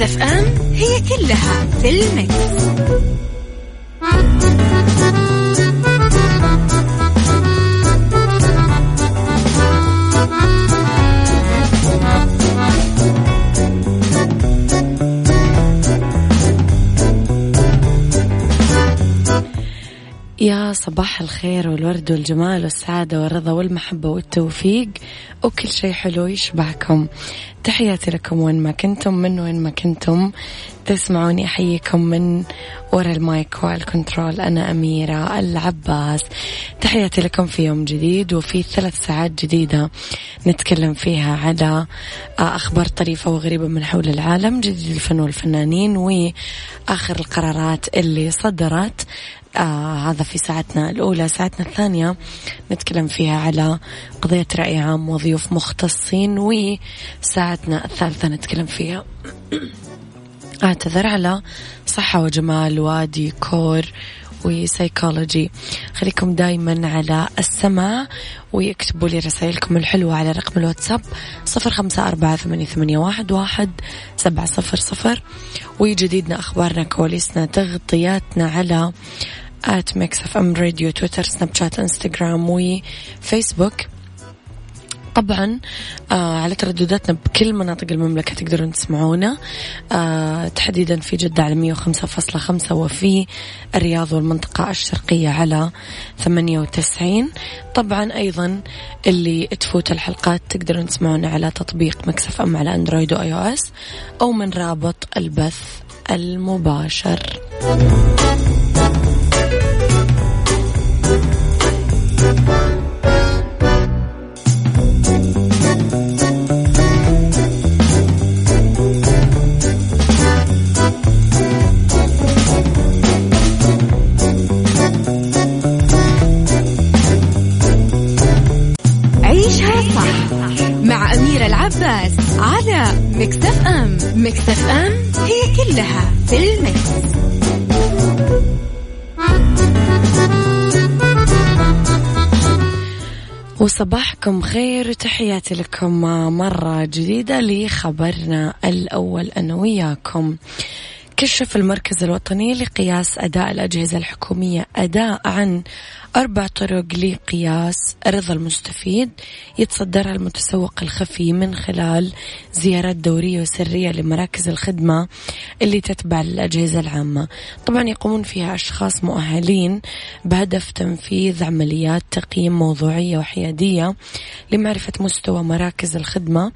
أم مكتف أم هي كلها في المكس. يا صباح الخير والورد والجمال والسعادة والرضا والمحبة والتوفيق. وكل شيء حلو يشبعكم. تحياتي لكم وين ما كنتم من وين ما كنتم. تسمعوني أحييكم من وراء المايك والكنترول. أنا أميرة العباس. تحياتي لكم في يوم جديد وفي ثلاث ساعات جديدة نتكلم فيها على أخبار طريفة وغريبة من حول العالم جديد الفن والفنانين وآخر القرارات اللي صدرت. آه هذا في ساعتنا الأولى ساعتنا الثانية نتكلم فيها على قضية رأي عام وضيوف مختصين وساعتنا الثالثة نتكلم فيها. أعتذر على صحة وجمال وديكور وسيكولوجي. خليكم دايما على السماع ويكتبوا لي رسائلكم الحلوة على رقم الواتساب صفر خمسة أربعة ثمانية, واحد سبعة صفر صفر. وجديدنا أخبارنا كواليسنا تغطياتنا على at Mix FM Radio تويتر سناب شات انستغرام وفيسبوك طبعا آه على تردداتنا بكل مناطق المملكة تقدرون تسمعونا. آه تحديدا في جدة على مية وخمسة فاصلة خمسة وفي الرياض والمنطقة الشرقية على ثمانية وتسعين. طبعا أيضا اللي تفوت الحلقات تقدرون تسمعونا على تطبيق Mix FM على أندرويد و iOS أو من رابط البث المباشر. وصباحكم خير وتحياتي لكم مرة جديدة لخبرنا الأول أنا وياكم. كشف المركز الوطني لقياس أداء الأجهزة الحكومية أداء عن أربع طرق لقياس رضا المستفيد يتصدرها المتسوق الخفي من خلال زيارات دورية وسرية لمراكز الخدمة اللي تتبع للأجهزة العامة. طبعا يقومون فيها أشخاص مؤهلين بهدف تنفيذ عمليات تقييم موضوعية وحيادية لمعرفة مستوى مراكز الخدمة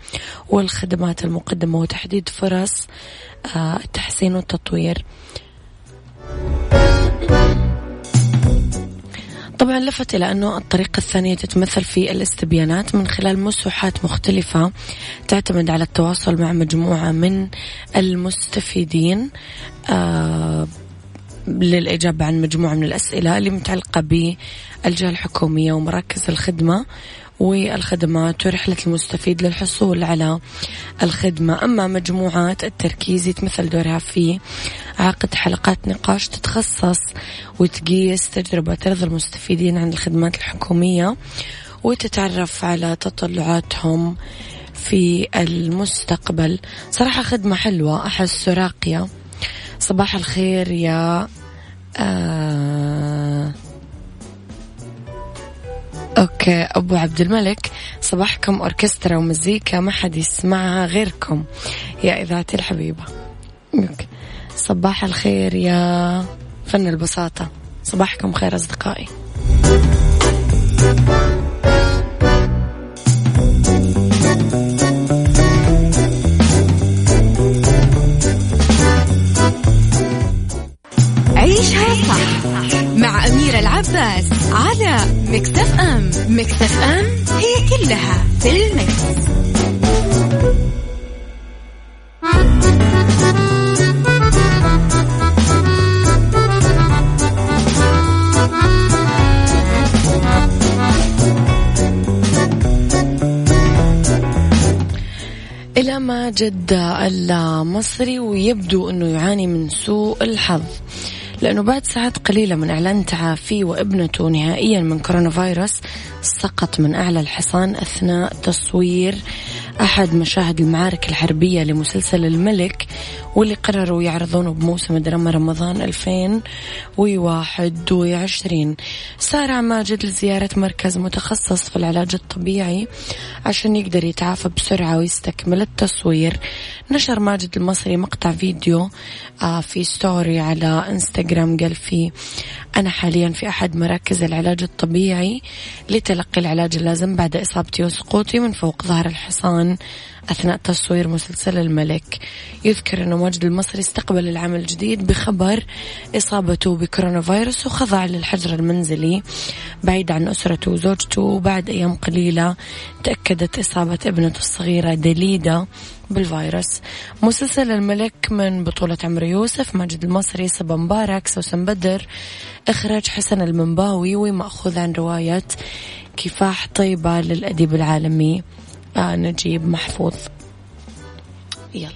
والخدمات المقدمة وتحديد فرص التحسين والتطوير. طبعا لفت إلى أنه الطريقة الثانية تتمثل في الاستبيانات من خلال مسوحات مختلفة تعتمد على التواصل مع مجموعة من المستفيدين آه للإجابة عن مجموعة من الأسئلة اللي متعلقة بالجهة الحكومية ومراكز الخدمة. والخدمات ورحلة المستفيد للحصول على الخدمة. أما مجموعات التركيز يتمثل دورها في عقد حلقات نقاش تتخصص وتقيس تجربة رضا المستفيدين عن الخدمات الحكومية وتتعرف على تطلعاتهم في المستقبل. صراحة خدمة حلوة أحس راقية. صباح الخير يا آه okay أبو عبد الملك صباحكم أوركسترا ومزيكا ما حد يسمعها غيركم. يا اذاعتي الحبيبة. صباح الخير يا فن البساطة. صباحكم خير أصدقائي. مع أميرة العباس على FM. Mix FM هي كلها في ال mix. إلى ما جد المصري ويبدو أنه يعاني من سوء الحظ. لأنه بعد ساعات قليلة من إعلان تعافيه وابنته نهائيا من كورونا فيروس سقط من أعلى الحصان أثناء تصوير أحد مشاهد المعارك الحربية لمسلسل الملك واللي قرروا يعرضونه بموسم دراما رمضان 2021 سارع ماجد لزيارة مركز متخصص في العلاج الطبيعي عشان يقدر يتعافى بسرعة ويستكمل التصوير. نشر ماجد المصري مقطع فيديو آه، في ستوري على إنستغرام قال فيه أنا حاليا في أحد مراكز العلاج الطبيعي لتلقي العلاج اللازم بعد إصابتي وسقوطي من فوق ظهر الحصان. أثناء تصوير مسلسل الملك. يذكر أنه ماجد المصري استقبل العام الجديد بخبر إصابته بكورونا فيروس وخضع للحجر المنزلي بعيد عن أسرته وزوجته. وبعد أيام قليلة تأكدت إصابة ابنته الصغيرة دليدا بالفيروس. مسلسل الملك من بطولة عمرو يوسف ماجد المصري صبا مبارك سوسن بدر إخراج حسن المنباوي ومأخوذ عن رواية كفاح طيبة للأديب العالمي. نجيب محفوظ. يلا.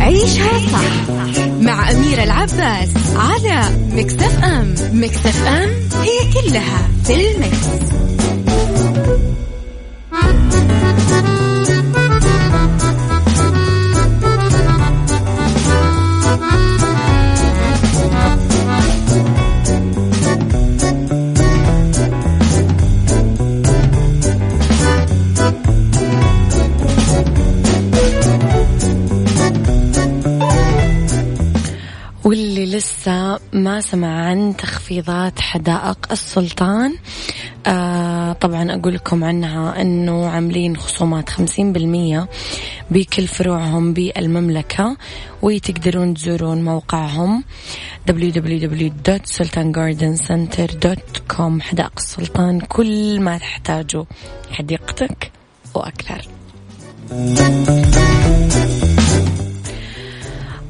عيشها صح مع أميرة العباس على Mix FM. Mix FM هي كلها في ال mix. ما سمع عن تخفيضات حدائق السلطان. آه طبعا أقول لكم عنها أنه عاملين خصومات خمسين بالمية بكل فروعهم بالمملكة وتقدرون تزورون موقعهم www.sultangardencenter.com حدائق السلطان كل ما تحتاجه حديقتك وأكثر.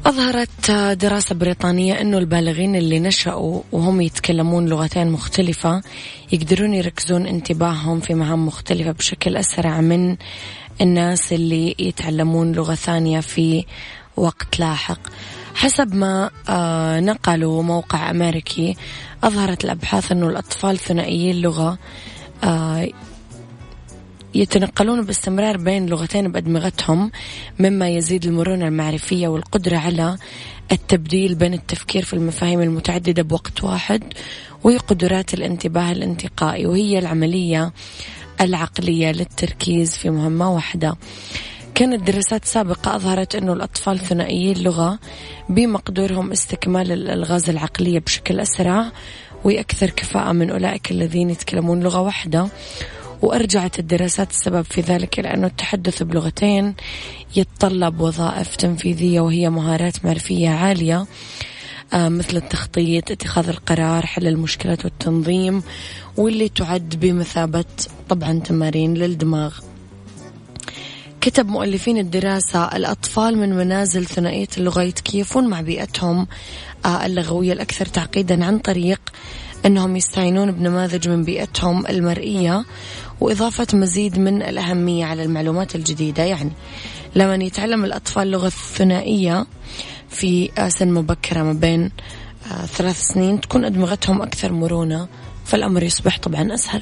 أظهرت دراسة بريطانية أنه البالغين اللي نشأوا وهم يتكلمون لغتين مختلفة يقدرون يركزون انتباههم في مهام مختلفة بشكل أسرع من الناس اللي يتعلمون لغة ثانية في وقت لاحق. حسب ما آه، نقلوا موقع أمريكي أظهرت الأبحاث أنه الأطفال ثنائيي اللغة آه، يتنقلون باستمرار بين لغتين بأدمغتهم مما يزيد المرونة المعرفية والقدرة على التبديل بين التفكير في المفاهيم المتعددة بوقت واحد وقدرات الانتباه الانتقائي وهي العملية العقلية للتركيز في مهمة واحدة. كانت دراسات سابقة أظهرت أنه الأطفال ثنائيي اللغة بمقدورهم استكمال الألغاز العقلية بشكل أسرع وأكثر كفاءة من أولئك الذين يتكلمون لغة واحدة. وأرجعت الدراسات السبب في ذلك إلى أنه التحدث بلغتين يتطلب وظائف تنفيذية وهي مهارات معرفية عالية آه، مثل التخطيط اتخاذ القرار حل المشكلات والتنظيم واللي تعد بمثابة طبعا تمارين للدماغ. كتب مؤلفين الدراسة الأطفال من منازل ثنائية اللغة يتكيفون مع بيئتهم آه، اللغوية الأكثر تعقيدا عن طريق أنهم يستعينون بنماذج من بيئتهم المرئية وإضافة مزيد من الأهمية على المعلومات الجديدة. يعني لما يتعلم الأطفال اللغة الثنائية في سن مبكرة ما بين آه، ثلاث سنين تكون أدمغتهم أكثر مرونة فالأمر يصبح طبعا أسهل.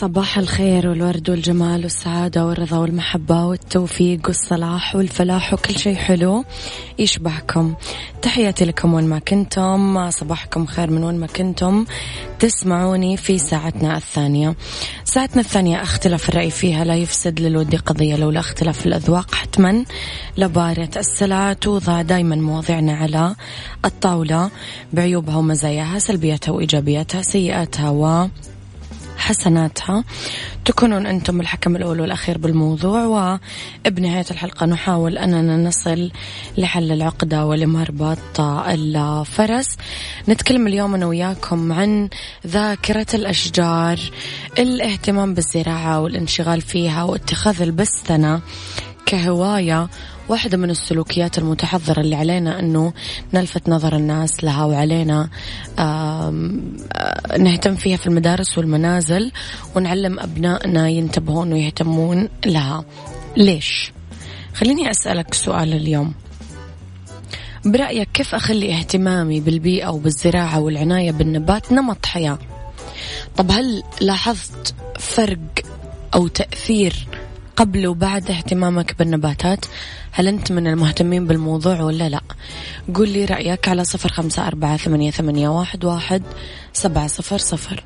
صباح الخير والورد والجمال والسعادة والرضا والمحبة والتوفيق والصلاح والفلاح وكل شيء حلو يشبهكم. تحياتي لكم وين ما كنتم. صباحكم خير من وين ما كنتم. تسمعوني في ساعتنا الثانية. ساعتنا الثانية أختلاف الرأي فيها لا يفسد للود قضية لولا اختلاف الأذواق حتما. لبارة السلع توضع دايما مواضيعنا على الطاولة بعيوبها ومزاياها سلبياتها وإيجابياتها سيئاتها و حسناتها. تكونون أنتم الحكم الأول والأخير بالموضوع وبنهاية الحلقة نحاول أننا نصل لحل العقدة ولمربط الفرس. نتكلم اليوم أنا وياكم عن ذاكرة الأشجار الاهتمام بالزراعة والانشغال فيها واتخاذ البستنة كهواية واحدة من السلوكيات المتحضرة اللي علينا أنه نلفت نظر الناس لها وعلينا نهتم فيها في المدارس والمنازل ونعلم أبنائنا ينتبهون ويهتمون لها ليش؟ خليني أسألك سؤال اليوم برأيك كيف أخلي اهتمامي بالبيئة وبالزراعة والعناية بالنبات نمط حياة؟ طب هل لاحظت فرق أو تأثير قبل وبعد اهتمامك بالنباتات؟ هل أنت من المهتمين بالموضوع ولا لا؟ قول لي رأيك على صفر خمسة أربعة ثمانية, ثمانية واحد, واحد سبعة صفر صفر.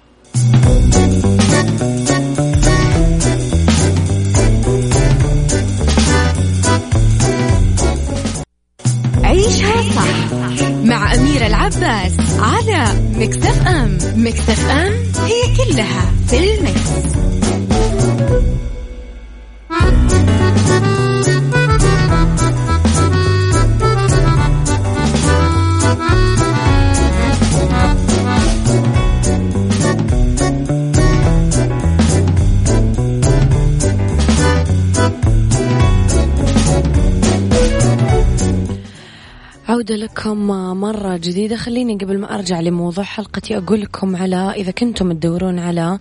عيشها صح مع أميرة العباس على مكتف أم. مكتف أم. مرة جديدة. خليني قبل ما أرجع لموضوع حلقتي أقول لكم على إذا كنتم تدورون على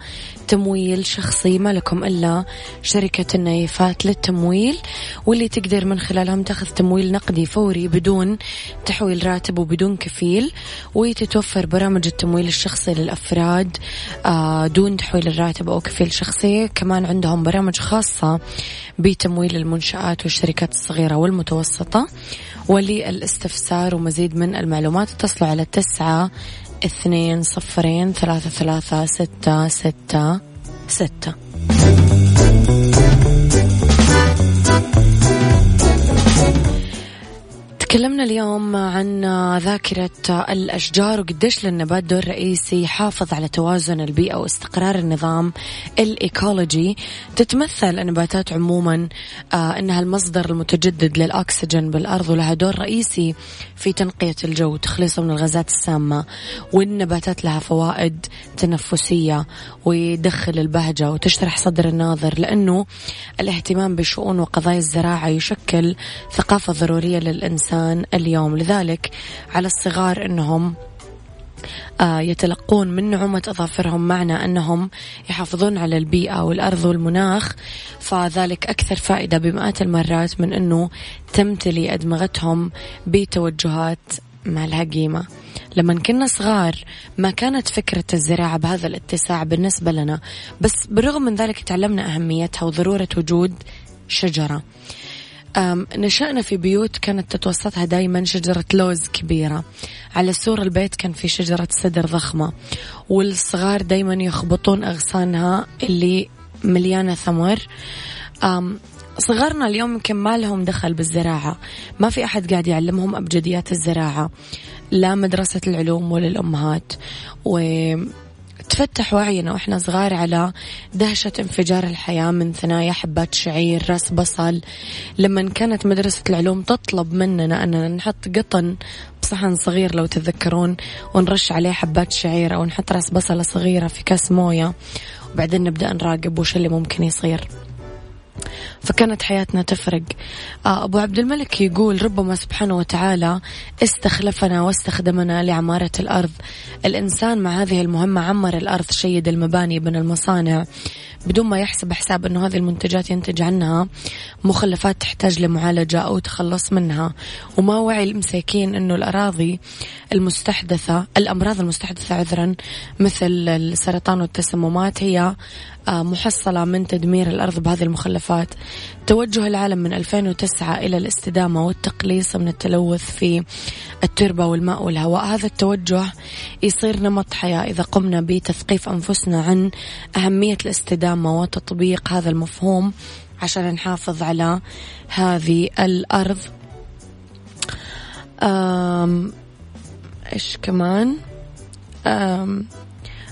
تمويل شخصي ما لكم إلا شركة النايفات للتمويل واللي تقدر من خلالهم تاخذ تمويل نقدي فوري بدون تحويل راتب وبدون كفيل وتتوفر برامج التمويل الشخصي للأفراد آه، دون تحويل الراتب أو كفيل شخصي. كمان عندهم برامج خاصة بتمويل المنشآت والشركات الصغيرة والمتوسطة. وللاستفسار ومزيد من المعلومات اتصلوا على تسعة اثنين صفرين ثلاثة ثلاثة ستة ستة ستة. تكلمنا اليوم عن ذاكرة الأشجار وقديش للنبات دور رئيسي يحافظ على توازن البيئة واستقرار النظام الإيكولوجي. تتمثل النباتات عموما آه، أنها المصدر المتجدد للأكسجين بالأرض ولها دور رئيسي في تنقية الجو وتخليصه من الغازات السامة والنباتات لها فوائد تنفسية ويدخل البهجة وتشرح صدر الناظر لأنه الاهتمام بشؤون وقضايا الزراعة يشكل ثقافة ضرورية للإنسان. الإنسان اليوم. لذلك على الصغار أنهم آه، يتلقون من نعومة أظافرهم معنى أنهم يحافظون على البيئة والأرض والمناخ. فذلك أكثر فائدة بمئات المرات من أنه تمتلي أدمغتهم بتوجهات ما لها قيمة. لما كنا صغار ما كانت فكرة الزراعة بهذا الاتساع بالنسبة لنا بس بالرغم من ذلك تعلمنا أهميتها وضرورة وجود شجرة. نشأنا في بيوت كانت تتوسطها دايما شجرة لوز كبيرة. على سور البيت كان في شجرة سدر ضخمة والصغار دايما يخبطون أغصانها اللي مليانة ثمر. صغارنا اليوم يمكن ما لهم دخل بالزراعة ما في أحد قاعد يعلمهم أبجديات الزراعة لا مدرسة العلوم ولا الأمهات. و تفتح وعينا وإحنا صغار على دهشة انفجار الحياة من ثنايا حبات شعير رأس بصل. لما كانت مدرسة العلوم تطلب مننا أننا نحط قطن بصحن صغير لو تتذكرون ونرش عليه حبات شعير أو نحط رأس بصلة صغيرة في كاس موية. وبعدين نبدأ نراقب وش اللي ممكن يصير. فكانت حياتنا تفرق. آه، أبو عبد الملك يقول ربما سبحانه وتعالى استخلفنا واستخدمنا لعمارة الأرض. الإنسان مع هذه المهمة عمر الأرض شيد المباني بنى المصانع. بدون ما يحسب حساب أنه هذه المنتجات ينتج عنها مخلفات تحتاج لمعالجة أو تخلص منها. وما وعي المساكين أنه الأراضي المستحدثة الأمراض المستحدثة عذرا مثل السرطان والتسممات هي محصلة من تدمير الأرض بهذه المخلفات. توجه العالم من 2009 إلى الاستدامة والتقليص من التلوث في التربة والماء والهواء. هذا التوجه يصير نمط حياة إذا قمنا بتثقيف أنفسنا عن أهمية الاستدامة وتطبيق هذا المفهوم عشان نحافظ على هذه الأرض. أم إيش كمان؟ أم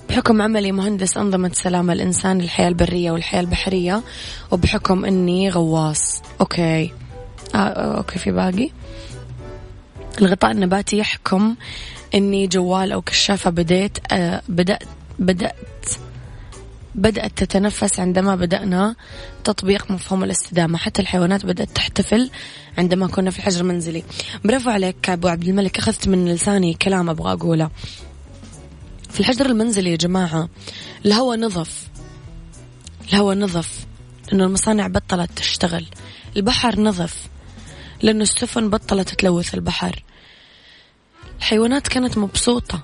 بحكم عملي مهندس أنظمة سلامة الإنسان للحياة البرية والحياة البحرية وبحكم أني غواص. okay. آه okay في باقي. الغطاء النباتي يحكم أني جوال أو كشافة بديت آه بدأت بدأت بدأت تتنفس عندما بدأنا تطبيق مفهوم الاستدامة. حتى الحيوانات بدأت تحتفل عندما كنا في الحجر المنزلي برافو عليك أبو عبد الملك أخذت من لساني كلام أبغى أقوله. في الحجر المنزلي يا جماعة الهواء نظف. الهواء نظف. لأنه المصانع بطلت تشتغل. البحر نظف. لأنه السفن بطلت تلوث البحر. الحيوانات كانت مبسوطة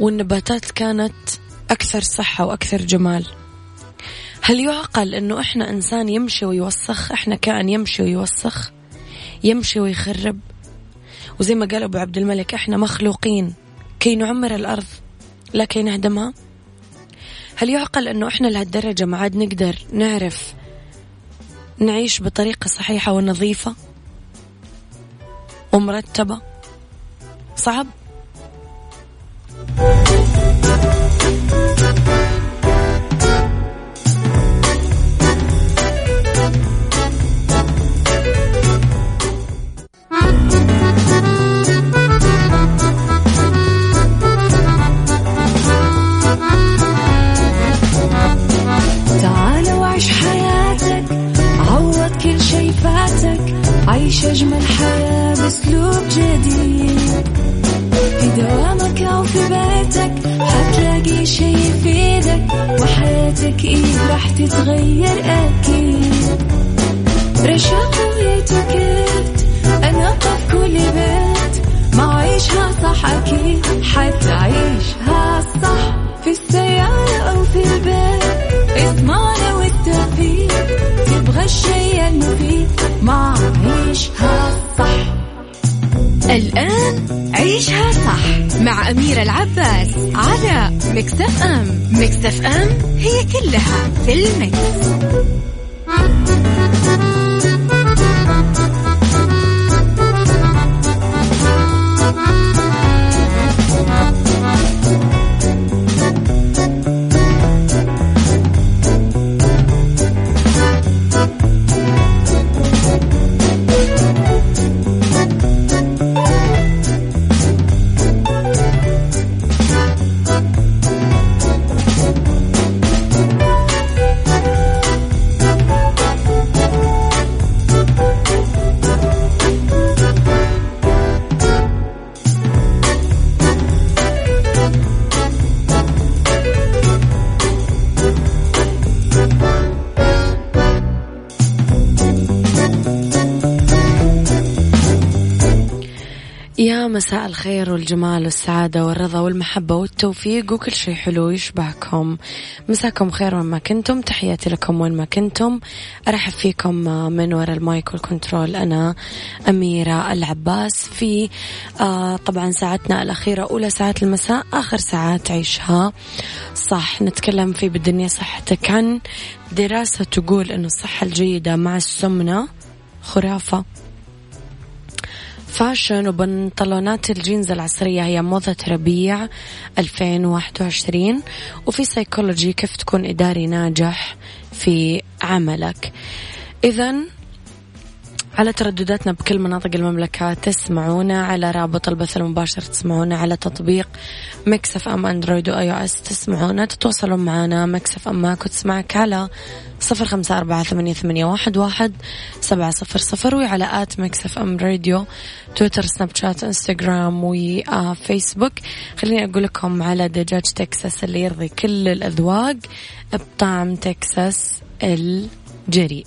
والنباتات كانت أكثر صحة وأكثر جمال. هل يعقل أنه إحنا إنسان يمشي ويوسخ؟ إحنا كائن يمشي ويوسخ يمشي ويخرب. وزي ما قال أبو عبد الملك إحنا مخلوقين. كي نعمر الأرض لكي نهدمها هل يعقل أنه إحنا لهالدرجة ما عاد نقدر نعرف نعيش بطريقة صحيحة ونظيفة ومرتبة؟ صعب. الخير والجمال والسعادة والرضا والمحبة والتوفيق وكل شيء حلو يشبهكم مساكم خير وين ما كنتم. تحياتي لكم وين ما كنتم. أرحب فيكم من وراء المايك والكنترول أنا أميرة العباس في آه طبعا ساعتنا الأخيرة أولى ساعات المساء آخر ساعات عيشها. صح نتكلم في بالدنيا صحتك عن دراسة تقول أن الصحة الجيدة مع السمنة خرافة. Fashion وبنطلونات الجينز العصرية هي موضة ربيع 2021 وفي سيكولوجي كيف تكون إداري ناجح في عملك. إذا على تردداتنا بكل مناطق المملكة تسمعونا على رابط البث المباشر تسمعونا على تطبيق Mix FM أندرويد و iOS تسمعونا تتواصلون معنا Mix FM معاك وتسمعك على صفر خمسة أربعة ثمانية, ثمانية واحد, واحد سبعة صفر صفر وعلى at Mix FM Radio تويتر سناب شات إنستغرام وفيسبوك خليني أقول لكم على دجاج تكساس اللي يرضي كل الأذواق بطعم تكساس الجريء.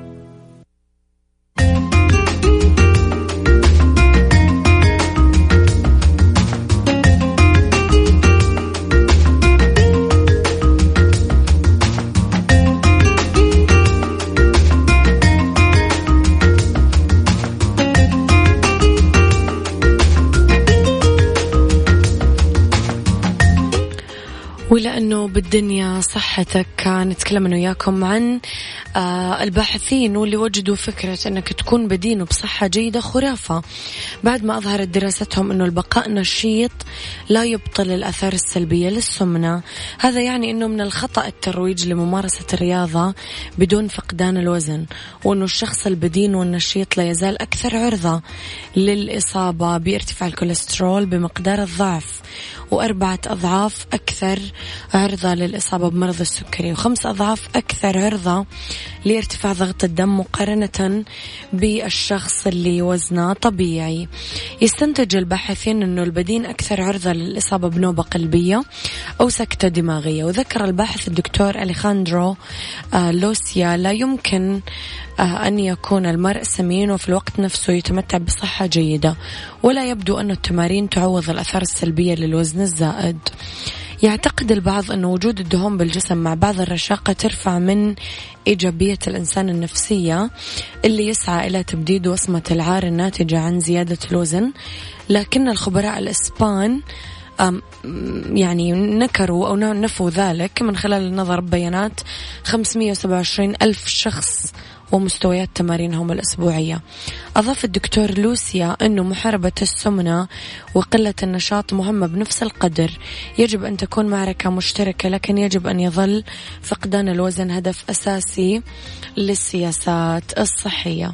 ولأنه بالدنيا صحتك نتكلم أنا وياكم عن آه، الباحثين واللي وجدوا فكرة أنك تكون بدين وبصحة جيدة خرافة. بعد ما أظهرت دراستهم أنه البقاء نشيط لا يبطل الأثار السلبية للسمنة. هذا يعني أنه من الخطأ الترويج لممارسة الرياضة بدون فقدان الوزن وأنه الشخص البدين والنشيط لا يزال أكثر عرضة للإصابة بارتفاع الكوليسترول بمقدار الضعف. وأربعة أضعاف أكثر عرضة للإصابة بمرض السكري وخمس أضعاف أكثر عرضة لارتفاع ضغط الدم مقارنة بالشخص اللي وزنه طبيعي. يستنتج الباحثين أنه البدين أكثر عرضة للإصابة بنوبة قلبية أو سكتة دماغية وذكر الباحث الدكتور أليخاندرو آه، لوسيا لا يمكن آه، أن يكون المرء سمين وفي الوقت نفسه يتمتع بصحة جيدة. ولا يبدو أن التمارين تعوض الأثار السلبية للوزن. الزائد. يعتقد البعض أن وجود الدهون بالجسم مع بعض الرشاقة ترفع من إيجابية الإنسان النفسية اللي يسعى إلى تبديد وصمة العار الناتجة عن زيادة الوزن. لكن الخبراء الإسبان يعني نكروا أو نفوا ذلك من خلال النظر ببيانات 527 ألف شخص ومستويات تمارينهم الأسبوعية. أضاف الدكتور لوسيا أنه محاربة السمنة وقلة النشاط مهمة بنفس القدر. يجب أن تكون معركة مشتركة لكن يجب أن يظل فقدان الوزن هدف أساسي للسياسات الصحية.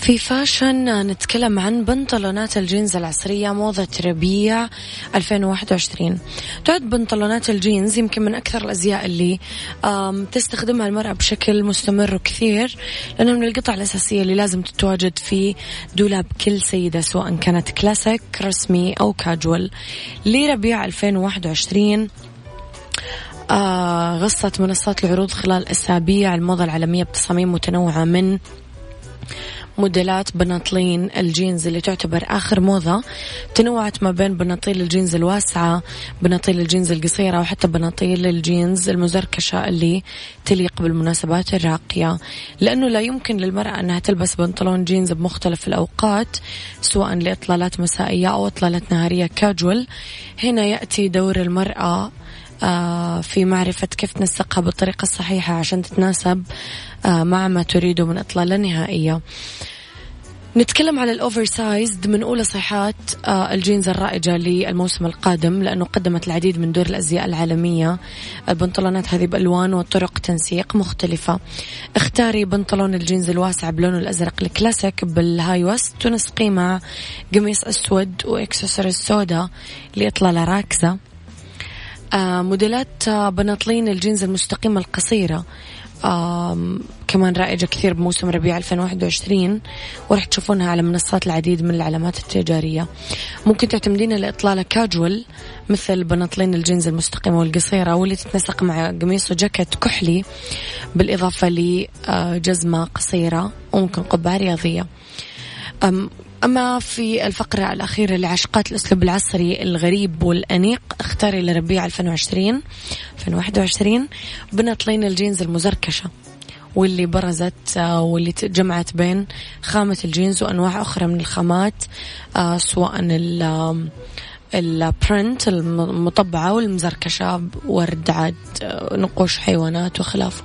في fashion نتكلم عن بنطلونات الجينز العصرية موضة ربيع 2021 تعد بنطلونات الجينز يمكن من أكثر الأزياء اللي تستخدمها المرأة بشكل مستمر وكثير لأنها من القطع الأساسية اللي لازم تتواجد في دولاب كل سيدة سواء كانت كلاسيك رسمي أو كاجوال لربيع 2021 آه غصت منصات العروض خلال أسابيع الموضة العالمية بتصاميم متنوعة من موديلات بناطلين الجينز اللي تعتبر آخر موضة. تنوعت ما بين بناطيل الجينز الواسعة بناطيل الجينز القصيرة وحتى بناطيل الجينز المزركشة اللي تليق بالمناسبات الراقية. لأنه لا يمكن للمرأة أنها تلبس بنطلون جينز بمختلف الأوقات سواء لإطلالات مسائية أو إطلالات نهارية كاجوال هنا يأتي دور المرأة آه، في معرفة كيف تنسقها بالطريقة الصحيحة عشان تتناسب مع ما تريده من إطلالة نهائية. نتكلم على ال oversized من أولى صيحات آه، الجينز الرائجة للموسم القادم لأنه قدمت العديد من دور الأزياء العالمية. البنطلونات هذه بألوان وطرق تنسيق مختلفة. اختاري بنطلون الجينز الواسع بلونه الأزرق ال classic بال high waist تنسقي مع قميص أسود وإكسسوارز سودا لإطلالة راكزة. آه موديلات آه بناطلين الجينز المستقيمة القصيرة. كمان رائجة كثير بموسم ربيع 2021 وراح تشوفونها على منصات العديد من العلامات التجارية. ممكن تعتمدين الإطلالة كاجوال مثل بناطلين الجينز المستقيمة والقصيرة واللي تتنسق مع قميص وجاكيت كحلي بالإضافة لجزمة قصيرة وممكن قبعة رياضية. أما في الفقرة الأخيرة لعاشقات الأسلوب العصري الغريب والأنيق اختاري لربيع 2020 2021 بنطلين الجينز المزركشة واللي برزت آه، واللي جمعت بين خامة الجينز وأنواع أخرى من الخامات آه، سواء ال print المطبعة والمزركشة ورد عاد آه، نقوش حيوانات وخلافة.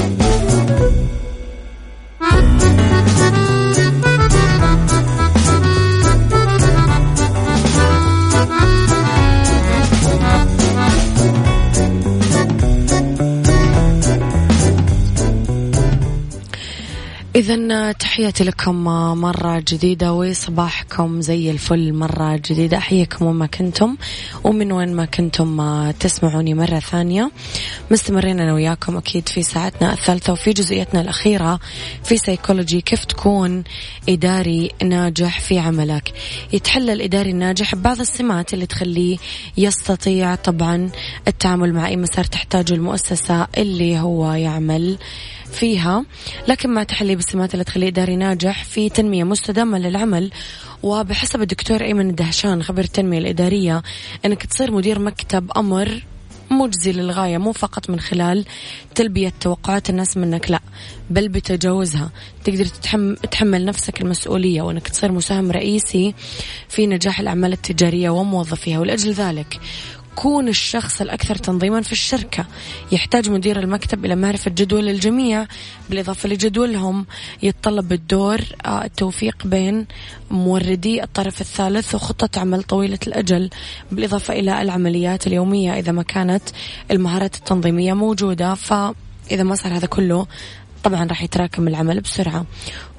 إذا تحياتي لكم مرة جديدة وصباحكم زي الفل مرة جديدة. أحييكم وما كنتم ومن وين ما كنتم تسمعوني مرة ثانية. مستمرين أنا وياكم أكيد في ساعتنا الثالثة وفي جزئيتنا الأخيرة في سيكولوجي كيف تكون إداري ناجح في عملك. يتحلل الإداري الناجح ببعض السمات اللي تخليه يستطيع طبعا التعامل مع أي مسار تحتاجه المؤسسة اللي هو يعمل. فيها لكن مع تحلي بالسمات اللي تخليه إداري ناجح في تنمية مستدامة للعمل. وبحسب الدكتور أيمن الدهشان خبير التنمية الإدارية أنك تصير مدير مكتب أمر مجزي للغاية مو فقط من خلال تلبية توقعات الناس منك لا بل بتجاوزها. تقدر تحمل نفسك المسؤولية وأنك تصير مساهم رئيسي في نجاح الأعمال التجارية وموظفيها. ولأجل ذلك كون الشخص الأكثر تنظيما في الشركة. يحتاج مدير المكتب إلى معرفة جدول الجميع بالإضافة لجدولهم يتطلب بالدور آه، التوفيق بين موردي الطرف الثالث وخطة عمل طويلة الأجل بالإضافة إلى العمليات اليومية إذا ما كانت المهارات التنظيمية موجودة. فإذا ما صار هذا كله طبعا راح يتراكم العمل بسرعة.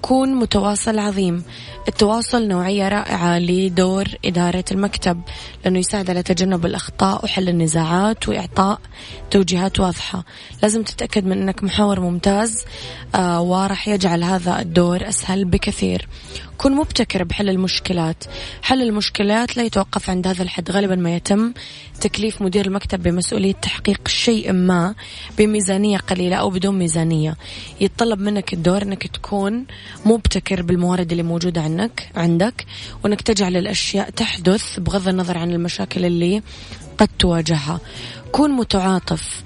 كون متواصل عظيم. التواصل نوعية رائعة لدور إدارة المكتب لأنه يساعد على تجنب الأخطاء وحل النزاعات وإعطاء توجيهات واضحة. لازم تتأكد من أنك محاور ممتاز آه وراح يجعل هذا الدور أسهل بكثير. كن مبتكر بحل المشكلات. حل المشكلات لا يتوقف عند هذا الحد. غالبا ما يتم تكليف مدير المكتب بمسؤولية تحقيق شيء ما بميزانية قليلة أو بدون ميزانية. يتطلب منك الدور أنك تكون مبتكر بالموارد اللي موجودة عنك عندك وأنك تجعل الأشياء تحدث بغض النظر عن المشاكل اللي قد تواجهها كون متعاطف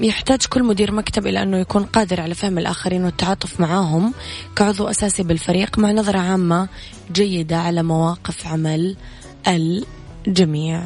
يحتاج كل مدير مكتب إلى أنه يكون قادر على فهم الآخرين والتعاطف معهم كعضو أساسي بالفريق مع نظرة عامة جيدة على مواقف عمل الجميع.